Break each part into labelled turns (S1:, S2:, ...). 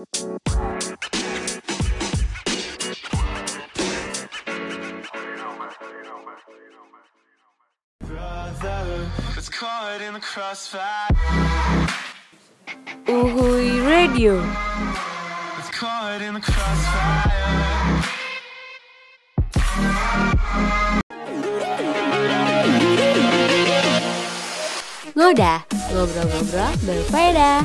S1: Brother. Uhui Radio. It's caught in the crossfire. Ngoda, ngobrol-ngobrol berfaedah.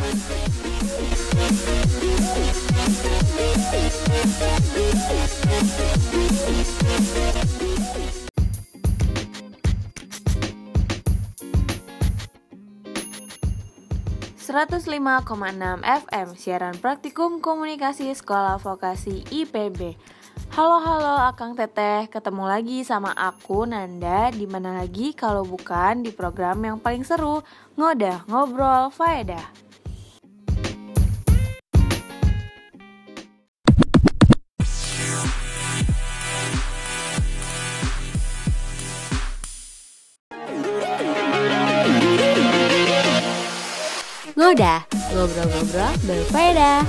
S1: ...105,6 FM siaran praktikum komunikasi sekolah vokasi IPB. Halo halo Akang Teteh, ketemu lagi sama aku Nanda di mana lagi kalau bukan di program yang paling seru, Ngodah Ngobrol Faedah. Ngodah, ngobrol-ngobrol berfaedah.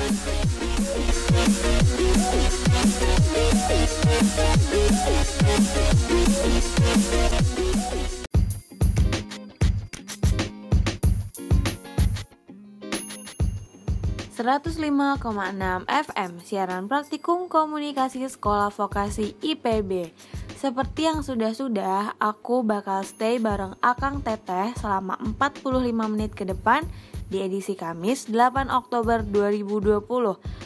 S1: ...105,6 FM siaran praktikum komunikasi sekolah vokasi IPB Seperti yang sudah-sudah, aku bakal stay bareng Akang Teteh selama 45 menit ke depan di edisi Kamis 8 Oktober 2020.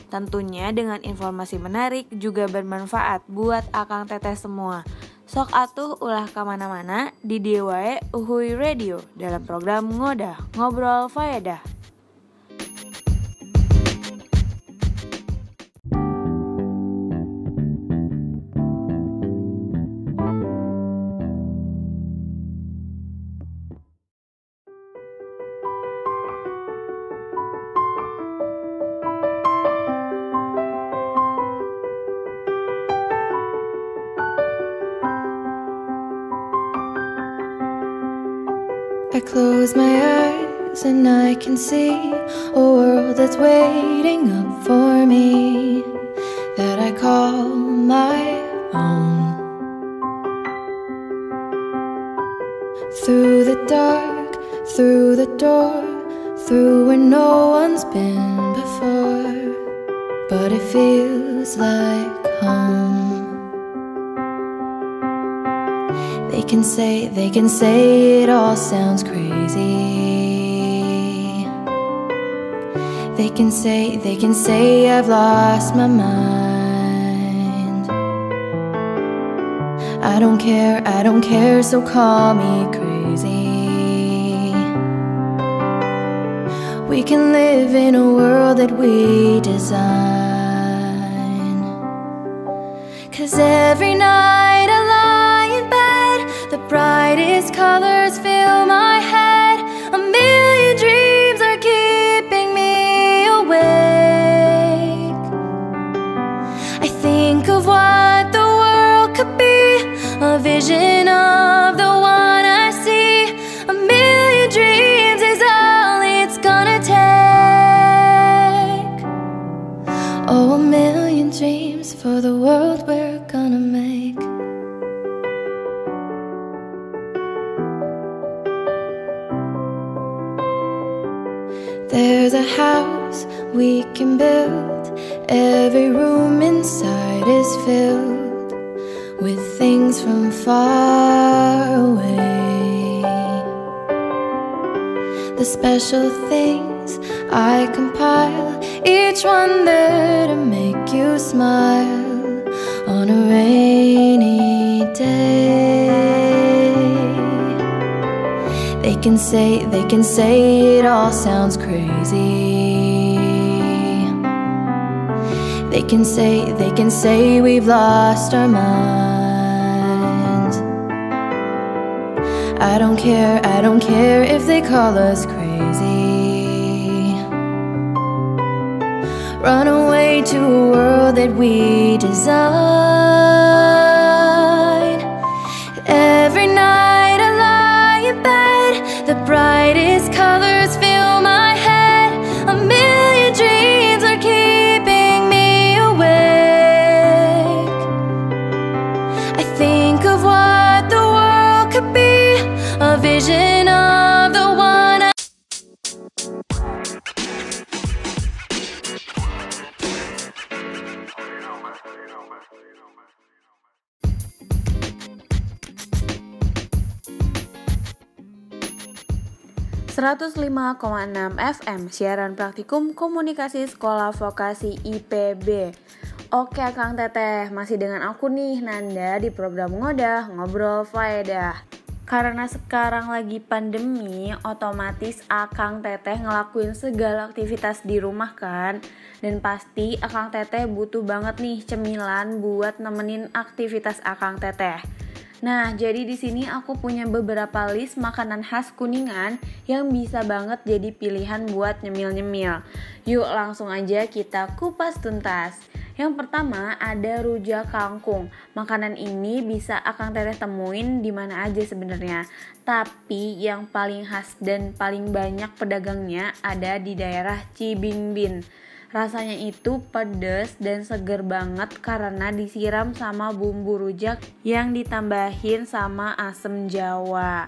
S1: Tentunya dengan informasi menarik juga bermanfaat buat Akang Teteh semua. Sok atuh ulah ke mana-mana di DIY Uhui Radio dalam program Ngodah, Ngobrol Faedah.
S2: See a world that's waiting up for me that I call my own. Through the dark, through the door, through where no one's been before, but it feels like home. They can say, they can say it all sounds crazy. They can say, they can say I've lost my mind. I don't care, I don't care, so call me crazy. We can live in a world that we design. Cause every night I lie in bed, the brightest colors can say it all sounds crazy. They can say, they can say we've lost our minds. I don't care, I don't care if they call us crazy. Run away to a world that we design. Brightest
S1: 105,6 FM Siaran Praktikum Komunikasi Sekolah Vokasi IPB Oke Kang Teteh, masih dengan aku nih Nanda di program Ngodah Ngobrol Faedah karena sekarang lagi pandemi, otomatis Akang Teteh ngelakuin segala aktivitas di rumah kan. Dan pasti Akang Teteh butuh banget nih cemilan buat nemenin aktivitas Akang Teteh. Nah, jadi di sini aku punya beberapa list makanan khas Kuningan yang bisa banget jadi pilihan buat nyemil-nyemil. Yuk langsung aja kita kupas tuntas. Yang pertama ada rujak kangkung. Makanan ini bisa Akang Teteh temuin di mana aja sebenarnya. Tapi yang paling khas dan paling banyak pedagangnya ada di daerah Cibingbin. Rasanya itu pedas dan seger banget karena disiram sama bumbu rujak yang ditambahin sama asem jawa.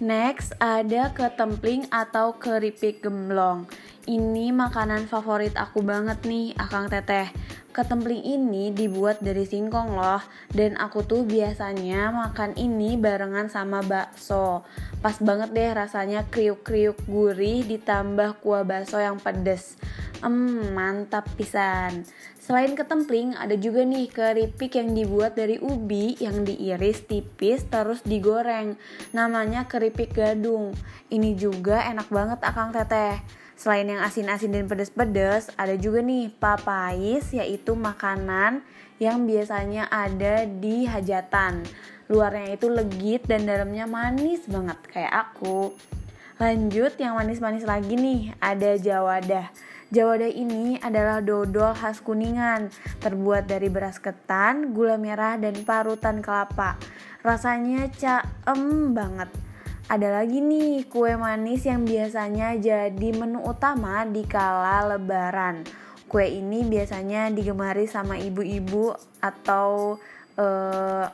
S1: Next ada ketempling atau keripik gemblong. Ini makanan favorit aku banget nih, Akang Teteh. Ketempling ini dibuat dari singkong loh Dan aku tuh biasanya makan ini barengan sama bakso Pas banget deh rasanya kriuk-kriuk gurih ditambah kuah bakso yang pedes Hmm, mantap pisan Selain ketempling, ada juga nih keripik yang dibuat dari ubi yang diiris tipis terus digoreng. Namanya keripik gadung. Ini juga enak banget akang teteh. Selain yang asin-asin dan pedas-pedas, ada juga nih papais yaitu makanan yang biasanya ada di hajatan. Luarnya itu legit dan dalamnya manis banget kayak aku. Lanjut yang manis-manis lagi nih, ada jawadah. Jawadah ini adalah dodol khas Kuningan, terbuat dari beras ketan, gula merah, dan parutan kelapa. Rasanya caem banget ada lagi nih kue manis yang biasanya jadi menu utama di kala lebaran. Kue ini biasanya digemari sama ibu-ibu atau uh,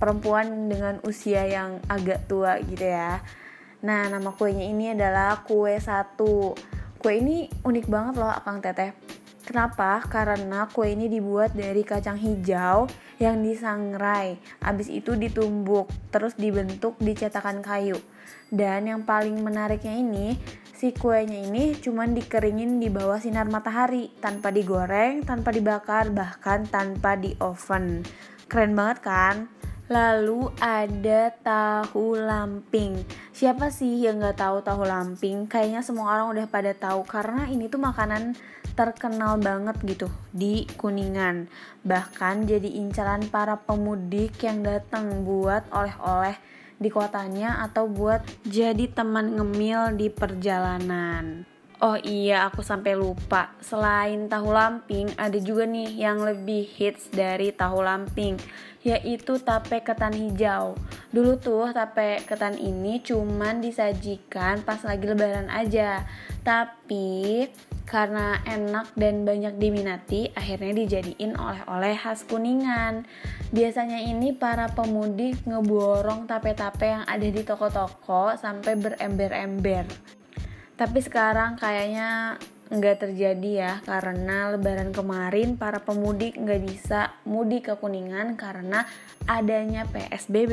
S1: perempuan dengan usia yang agak tua gitu ya. Nah, nama kuenya ini adalah kue satu. Kue ini unik banget loh, Akang Teteh. Kenapa? Karena kue ini dibuat dari kacang hijau yang disangrai, habis itu ditumbuk, terus dibentuk di cetakan kayu. Dan yang paling menariknya ini, si kuenya ini cuma dikeringin di bawah sinar matahari, tanpa digoreng, tanpa dibakar, bahkan tanpa di oven. Keren banget kan? Lalu ada tahu lamping. Siapa sih yang nggak tahu tahu lamping? Kayaknya semua orang udah pada tahu karena ini tuh makanan terkenal banget gitu di Kuningan. Bahkan jadi incaran para pemudik yang datang buat oleh-oleh di kotanya atau buat jadi teman ngemil di perjalanan. Oh iya, aku sampai lupa. Selain tahu lamping, ada juga nih yang lebih hits dari tahu lamping, yaitu tape ketan hijau. Dulu tuh tape ketan ini cuman disajikan pas lagi lebaran aja. Tapi karena enak dan banyak diminati, akhirnya dijadiin oleh-oleh khas Kuningan. Biasanya ini para pemudik ngeborong tape-tape yang ada di toko-toko sampai berember-ember. Tapi sekarang kayaknya nggak terjadi ya karena lebaran kemarin para pemudik nggak bisa mudik ke Kuningan karena adanya PSBB.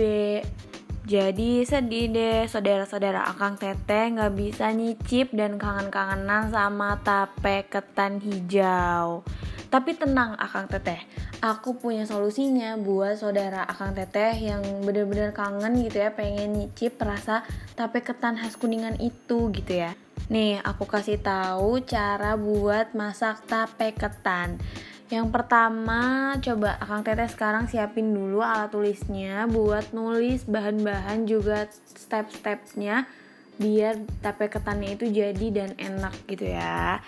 S1: Jadi sedih deh saudara-saudara Akang Teteh nggak bisa nyicip dan kangen-kangenan sama tape ketan hijau. Tapi tenang Akang Teteh, aku punya solusinya buat saudara Akang Teteh yang bener-bener kangen gitu ya pengen nyicip rasa tape ketan khas Kuningan itu gitu ya. Nih, aku kasih tahu cara buat masak tape ketan. Yang pertama, coba Akang Teteh sekarang siapin dulu alat tulisnya buat nulis bahan-bahan juga step-stepnya biar tape ketannya itu jadi dan enak gitu ya.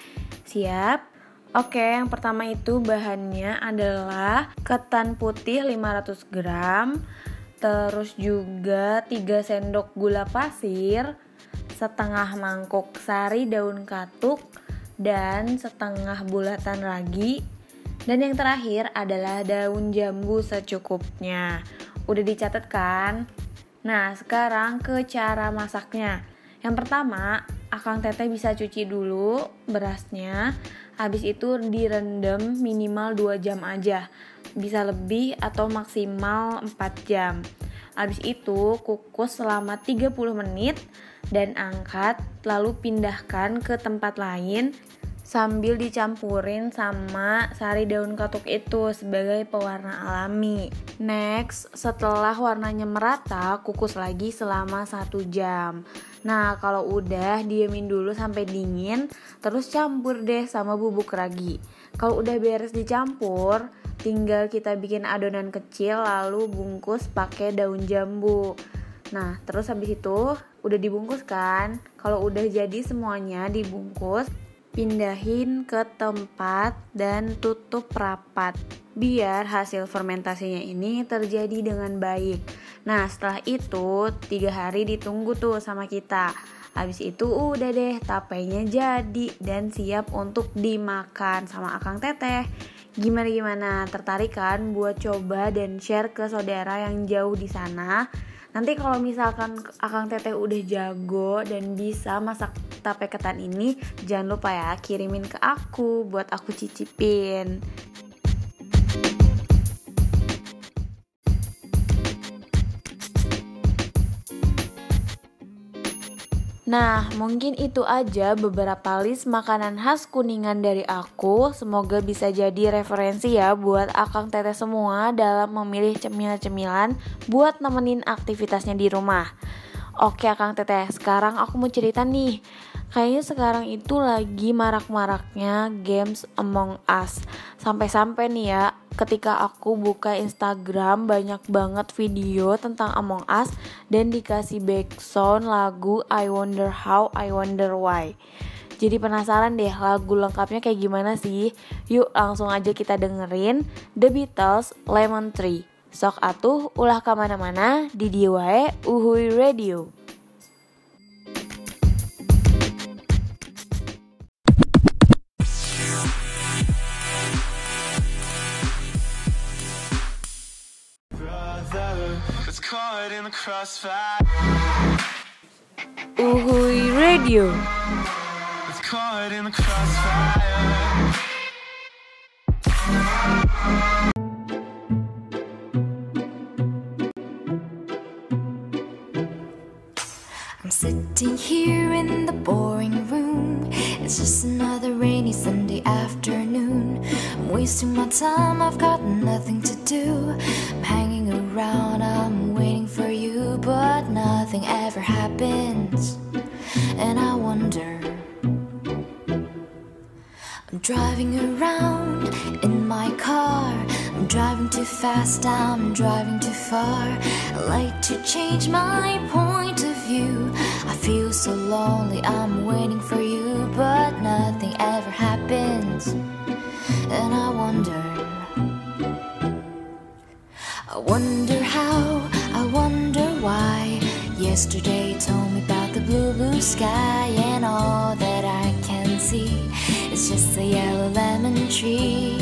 S1: Siap? Oke, yang pertama itu bahannya adalah ketan putih 500 gram, terus juga 3 sendok gula pasir, setengah mangkuk sari daun katuk, dan setengah bulatan ragi. Dan yang terakhir adalah daun jambu secukupnya. Udah dicatat kan? Nah, sekarang ke cara masaknya. Yang pertama, Akang Teteh bisa cuci dulu berasnya. Habis itu direndam minimal 2 jam aja. Bisa lebih atau maksimal 4 jam. Habis itu kukus selama 30 menit dan angkat lalu pindahkan ke tempat lain sambil dicampurin sama sari daun katuk itu sebagai pewarna alami. Next, setelah warnanya merata, kukus lagi selama satu jam. Nah, kalau udah diemin dulu sampai dingin, terus campur deh sama bubuk ragi. Kalau udah beres dicampur, tinggal kita bikin adonan kecil lalu bungkus pakai daun jambu. Nah, terus habis itu udah dibungkus kan? Kalau udah jadi semuanya dibungkus, pindahin ke tempat dan tutup rapat biar hasil fermentasinya ini terjadi dengan baik. Nah setelah itu tiga hari ditunggu tuh sama kita. Habis itu udah deh tapenya jadi dan siap untuk dimakan sama akang teteh. Gimana gimana tertarik kan buat coba dan share ke saudara yang jauh di sana? Nanti kalau misalkan Akang Teteh udah jago dan bisa masak tape ketan ini, jangan lupa ya kirimin ke aku buat aku cicipin. Nah, mungkin itu aja beberapa list makanan khas Kuningan dari aku. Semoga bisa jadi referensi ya buat akang teteh semua dalam memilih cemilan-cemilan buat nemenin aktivitasnya di rumah. Oke, akang teteh, sekarang aku mau cerita nih. Kayaknya sekarang itu lagi marak-maraknya games Among Us. Sampai-sampai nih ya, ketika aku buka Instagram banyak banget video tentang Among Us dan dikasih background lagu I Wonder How, I Wonder Why. Jadi penasaran deh lagu lengkapnya kayak gimana sih? Yuk langsung aja kita dengerin The Beatles Lemon Tree. Sok atuh ulah ke mana-mana di Diwae Uhui Radio. Caught in the crossfire. Uhui Radio. It's caught in the crossfire.
S3: I'm sitting here in the boring room. It's just another rainy Sunday afternoon. I'm wasting my time, I've got nothing to do. I'm hanging around, I'm nothing ever happens. And I wonder. I'm driving around in my car. I'm driving too fast, I'm driving too far. I like to change my point of view. I feel so lonely, I'm waiting for you, but nothing ever happens. And I wonder. I wonder how. Yesterday told me about the blue, blue sky, and all that I can see is just a yellow lemon tree.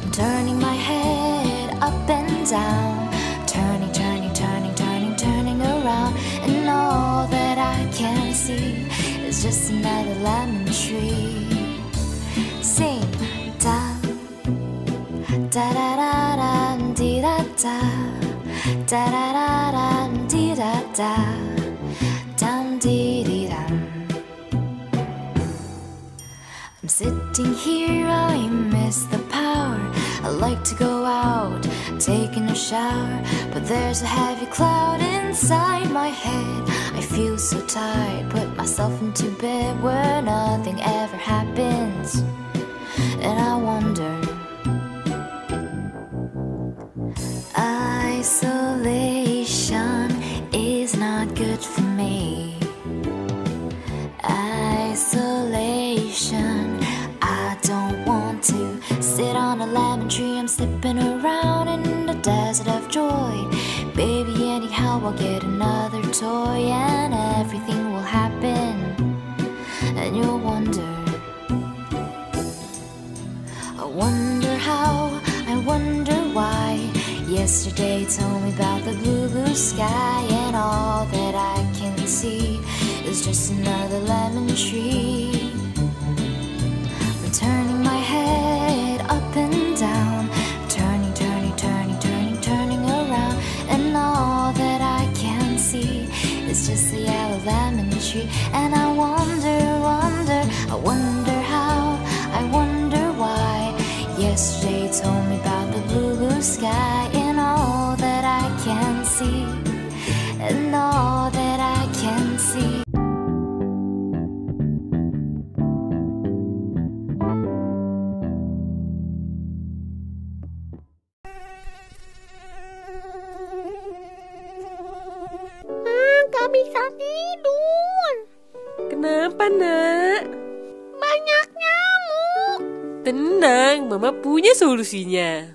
S3: I'm turning my head up and down, turning, turning, turning, turning, turning around, and all that I can see is just another lemon tree. Sing da da da da da dee da da da da I'm sitting here, I miss the power. I like to go out, taking a shower, but there's a heavy cloud inside my head. I feel so tired, put myself into bed where nothing ever happens, and I wonder. Yesterday told me about the blue, blue sky, and all that I can see is just another lemon tree. I'm turning my head up and down, turning, turning, turning, turning, turning around,
S2: And all that I can see is just a yellow lemon tree. And I wonder, wonder, I wonder how, I wonder why. Yesterday told me about the blue, blue sky
S4: solusinya.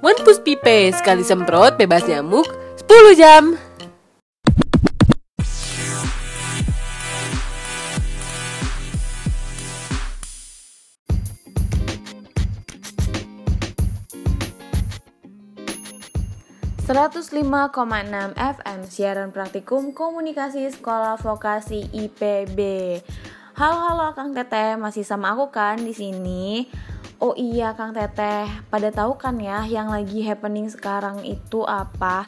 S4: One Push Pipe sekali semprot bebas nyamuk 10 jam.
S1: ...105,6 FM siaran praktikum komunikasi sekolah vokasi IPB. Halo halo Kang Teteh, masih sama aku kan di sini. Oh iya Kang Teteh, pada tahu kan ya yang lagi happening sekarang itu apa?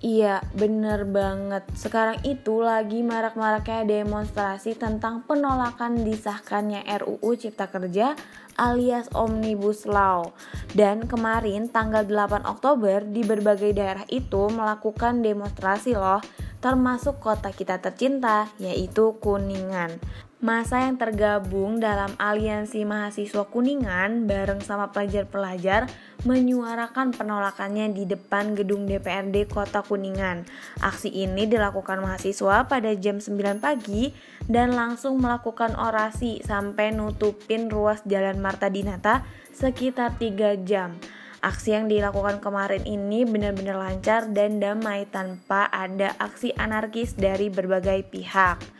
S1: Iya, bener banget. Sekarang itu lagi marak-maraknya demonstrasi tentang penolakan disahkannya RUU Cipta Kerja alias Omnibus Law. Dan kemarin tanggal 8 Oktober di berbagai daerah itu melakukan demonstrasi loh, termasuk kota kita tercinta yaitu Kuningan. Masa yang tergabung dalam aliansi mahasiswa Kuningan bareng sama pelajar-pelajar menyuarakan penolakannya di depan gedung DPRD Kota Kuningan. Aksi ini dilakukan mahasiswa pada jam 9 pagi dan langsung melakukan orasi sampai nutupin ruas Jalan Marta Dinata sekitar 3 jam. Aksi yang dilakukan kemarin ini benar-benar lancar dan damai tanpa ada aksi anarkis dari berbagai pihak.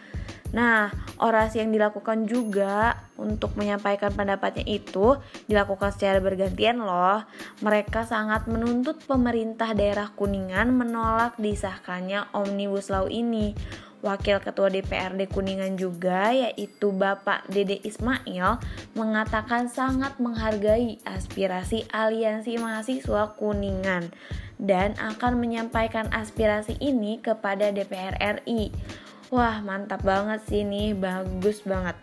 S1: Nah, orasi yang dilakukan juga untuk menyampaikan pendapatnya itu dilakukan secara bergantian loh. Mereka sangat menuntut pemerintah daerah Kuningan menolak disahkannya Omnibus Law ini. Wakil Ketua DPRD Kuningan juga yaitu Bapak Dede Ismail mengatakan sangat menghargai aspirasi Aliansi Mahasiswa Kuningan dan akan menyampaikan aspirasi ini kepada DPR RI. Wah mantap banget sih nih, bagus banget.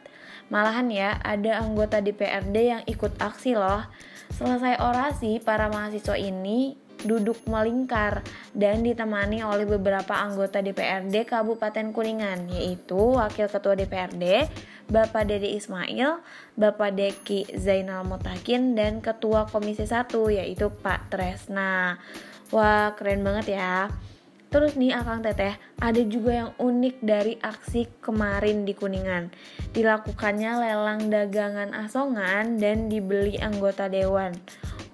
S1: Malahan ya, ada anggota DPRD yang ikut aksi loh. Selesai orasi, para mahasiswa ini duduk melingkar dan ditemani oleh beberapa anggota DPRD Kabupaten Kuningan, yaitu Wakil Ketua DPRD, Bapak Dede Ismail, Bapak Deki Zainal Mutakin, dan Ketua Komisi 1, yaitu Pak Tresna. Wah, keren banget ya. Terus nih Akang Teteh, ada juga yang unik dari aksi kemarin di Kuningan. Dilakukannya lelang dagangan asongan dan dibeli anggota dewan.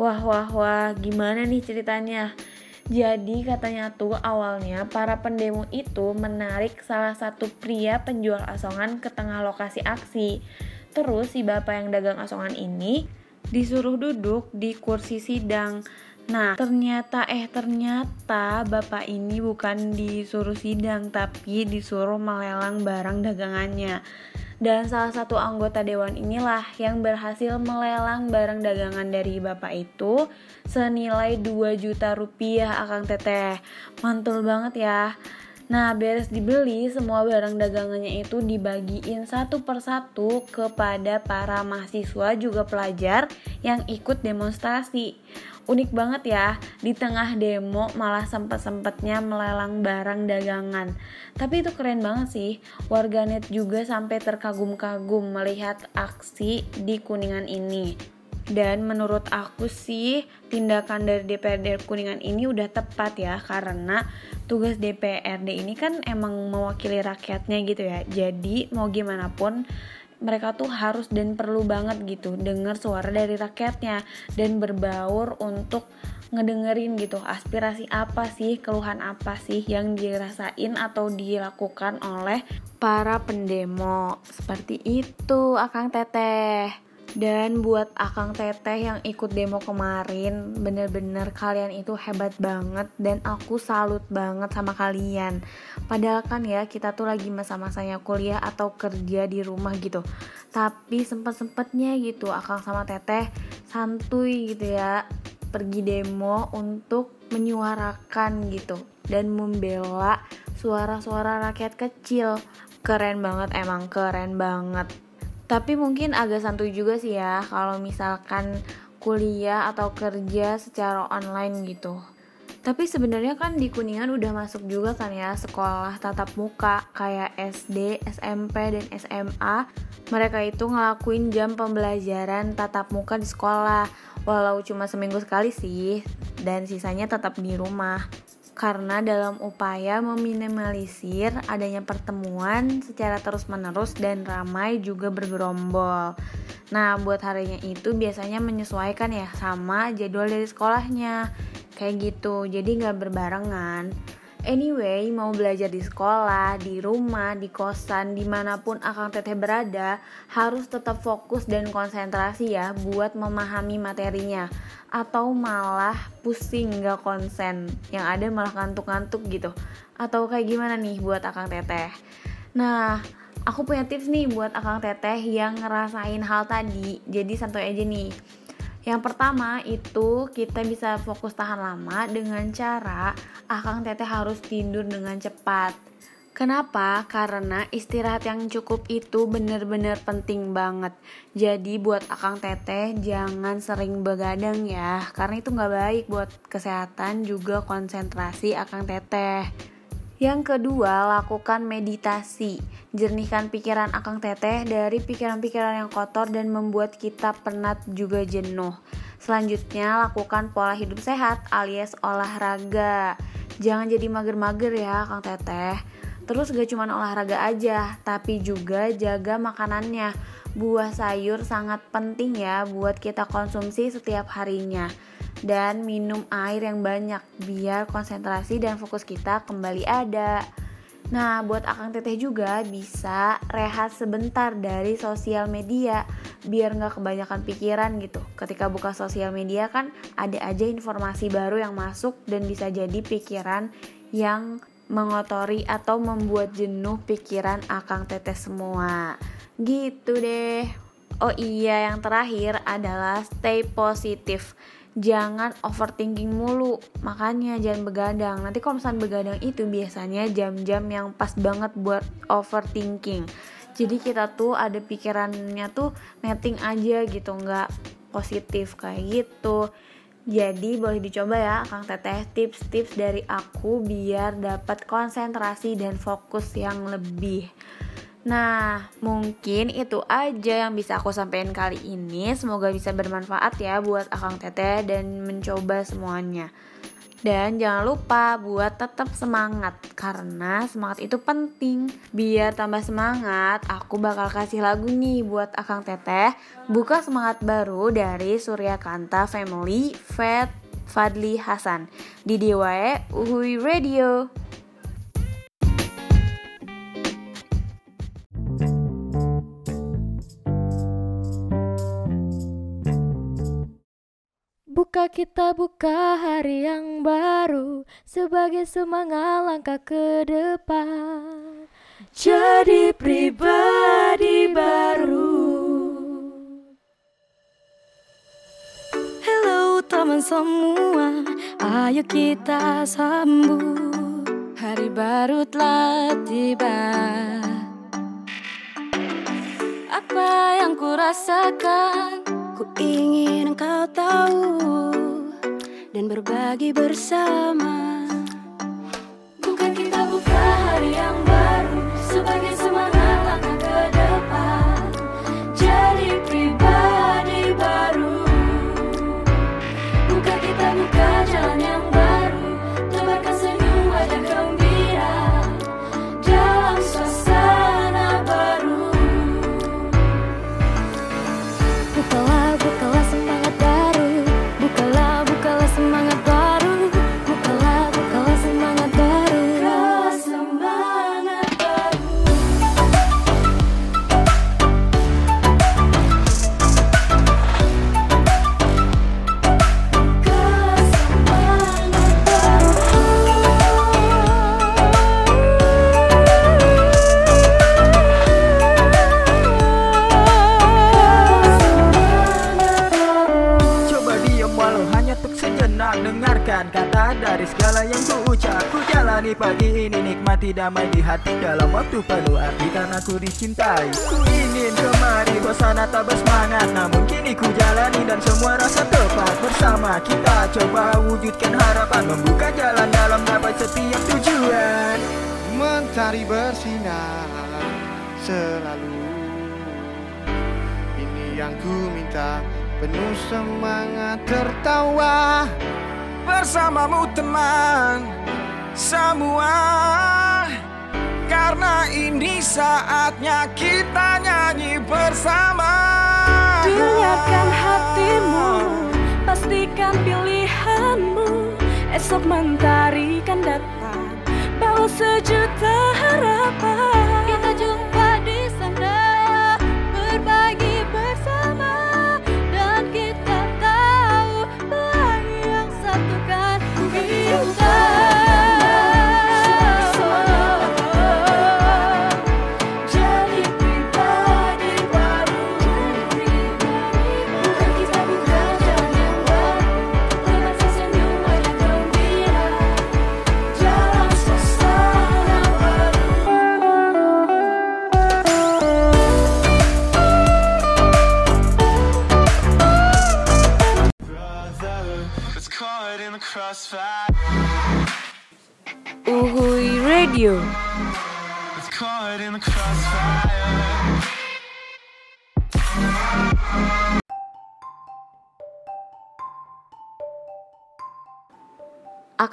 S1: Wah wah wah, gimana nih ceritanya? Jadi katanya tuh awalnya para pendemo itu menarik salah satu pria penjual asongan ke tengah lokasi aksi. Terus si bapak yang dagang asongan ini disuruh duduk di kursi sidang. Nah, ternyata eh ternyata bapak ini bukan disuruh sidang tapi disuruh melelang barang dagangannya. Dan salah satu anggota dewan inilah yang berhasil melelang barang dagangan dari bapak itu senilai 2 juta rupiah akang teteh. Mantul banget ya. Nah, beres dibeli, semua barang dagangannya itu dibagiin satu persatu kepada para mahasiswa juga pelajar yang ikut demonstrasi. Unik banget ya di tengah demo malah sempet-sempetnya melelang barang dagangan. Tapi itu keren banget sih warganet juga sampai terkagum-kagum melihat aksi di kuningan ini. Dan menurut aku sih tindakan dari DPRD Kuningan ini udah tepat ya karena tugas DPRD ini kan emang mewakili rakyatnya gitu ya. Jadi mau gimana pun mereka tuh harus dan perlu banget gitu dengar suara dari rakyatnya dan berbaur untuk ngedengerin gitu aspirasi apa sih keluhan apa sih yang dirasain atau dilakukan oleh para pendemo. Seperti itu akang teteh dan buat Akang Teteh yang ikut demo kemarin, bener-bener kalian itu hebat banget dan aku salut banget sama kalian. Padahal kan ya kita tuh lagi masa-masanya kuliah atau kerja di rumah gitu. Tapi sempet-sempetnya gitu Akang sama Teteh santuy gitu ya pergi demo untuk menyuarakan gitu dan membela suara-suara rakyat kecil. Keren banget emang keren banget. Tapi mungkin agak santuy juga sih ya kalau misalkan kuliah atau kerja secara online gitu. Tapi sebenarnya kan di Kuningan udah masuk juga kan ya sekolah tatap muka kayak SD, SMP, dan SMA. Mereka itu ngelakuin jam pembelajaran tatap muka di sekolah, walau cuma seminggu sekali sih, dan sisanya tetap di rumah. Karena dalam upaya meminimalisir adanya pertemuan secara terus-menerus dan ramai juga bergerombol. Nah, buat harinya itu biasanya menyesuaikan ya sama jadwal dari sekolahnya kayak gitu jadi nggak berbarengan Anyway, mau belajar di sekolah, di rumah, di kosan, di mana pun Akang Teteh berada, harus tetap fokus dan konsentrasi ya buat memahami materinya. Atau malah pusing gak konsen, yang ada malah ngantuk-ngantuk gitu. Atau kayak gimana nih buat Akang Teteh? Nah, aku punya tips nih buat Akang Teteh yang ngerasain hal tadi, jadi santai aja nih yang pertama itu kita bisa fokus tahan lama dengan cara akang teteh harus tidur dengan cepat. Kenapa? Karena istirahat yang cukup itu bener-bener penting banget. Jadi buat akang teteh jangan sering begadang ya, karena itu nggak baik buat kesehatan juga konsentrasi akang teteh. Yang kedua, lakukan meditasi. Jernihkan pikiran Akang Teteh dari pikiran-pikiran yang kotor dan membuat kita penat juga jenuh. Selanjutnya, lakukan pola hidup sehat alias olahraga. Jangan jadi mager-mager ya, Kang Teteh. Terus gak cuma olahraga aja, tapi juga jaga makanannya. Buah sayur sangat penting ya buat kita konsumsi setiap harinya dan minum air yang banyak biar konsentrasi dan fokus kita kembali ada. Nah, buat Akang Teteh juga bisa rehat sebentar dari sosial media biar nggak kebanyakan pikiran gitu. Ketika buka sosial media kan ada aja informasi baru yang masuk dan bisa jadi pikiran yang mengotori atau membuat jenuh pikiran Akang Teteh semua. Gitu deh. Oh iya, yang terakhir adalah stay positif jangan overthinking mulu. Makanya jangan begadang. Nanti kalau misalnya begadang itu biasanya jam-jam yang pas banget buat overthinking. Jadi kita tuh ada pikirannya tuh netting aja gitu. Nggak positif kayak gitu. Jadi boleh dicoba ya Kang Teteh. Tips-tips dari aku biar dapat konsentrasi dan fokus yang lebih Nah, mungkin itu aja yang bisa aku sampaikan kali ini. Semoga bisa bermanfaat ya buat Akang Teteh dan mencoba semuanya. Dan jangan lupa buat tetap semangat karena semangat itu penting. Biar tambah semangat, aku bakal kasih lagu nih buat Akang Teteh. Buka semangat baru dari Surya Kanta Family Fat Fadli Hasan di DIY Uhui Radio.
S2: Buka kita buka hari yang baru Sebagai semangat langkah ke depan. Jadi pribadi baru. Hello teman semua. Ayo kita sambut. Hari baru telah tiba. Apa yang ku rasakan Ku ingin engkau tahu dan berbagi bersama. Bukan kita buka hari yang baru sebagai semangat
S5: selalu. Ini yang ku minta Penuh semangat tertawa. Bersamamu teman Semua. Karena ini saatnya kita nyanyi bersama.
S2: Dengarkan hatimu Pastikan pilihanmu. Esok mentari kan datang Bawa sejuta harapan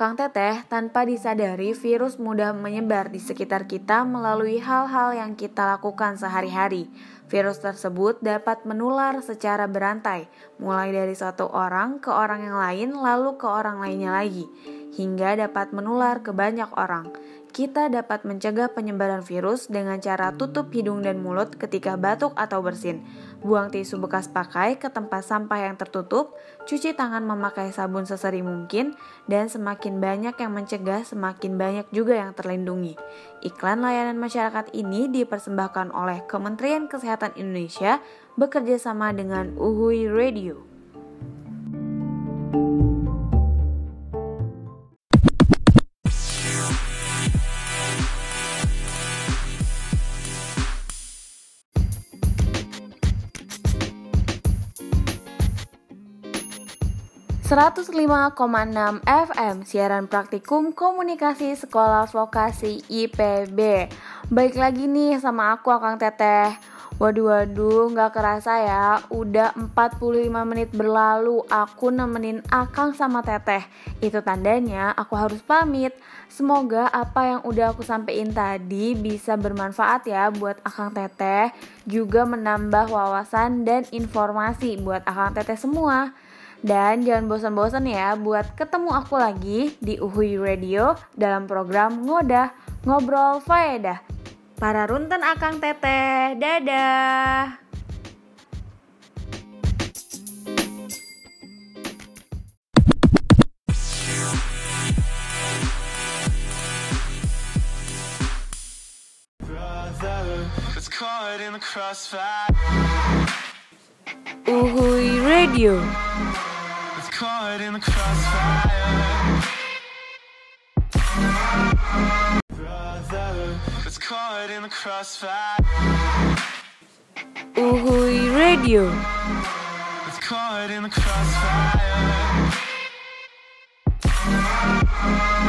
S1: Akang Teteh, tanpa disadari virus mudah menyebar di sekitar kita melalui hal-hal yang kita lakukan sehari-hari. Virus tersebut dapat menular secara berantai, mulai dari satu orang ke orang yang lain lalu ke orang lainnya lagi, hingga dapat menular ke banyak orang. Kita dapat mencegah penyebaran virus dengan cara tutup hidung dan mulut ketika batuk atau bersin, buang tisu bekas pakai ke tempat sampah yang tertutup, cuci tangan memakai sabun sesering mungkin, dan semakin banyak yang mencegah, semakin banyak juga yang terlindungi. Iklan layanan masyarakat ini dipersembahkan oleh Kementerian Kesehatan Indonesia bekerja sama dengan Uhui Radio. ...105,6 FM siaran praktikum komunikasi sekolah vokasi IPB Baik lagi nih sama aku Akang Teteh. Waduh waduh nggak kerasa ya Udah 45 menit berlalu aku nemenin Akang sama Teteh. Itu tandanya aku harus pamit. Semoga apa yang udah aku sampein tadi bisa bermanfaat ya buat Akang Teteh. Juga menambah wawasan dan informasi buat Akang Teteh semua dan jangan bosan-bosan ya buat ketemu aku lagi di Uhui Radio dalam program Ngodah Ngobrol Faedah. Para runten Akang Teteh, dadah. Uhui Radio.
S5: Caught in the crossfire. Brother, it's caught in the crossfire.
S1: Uhui Radio.
S5: It's caught in the crossfire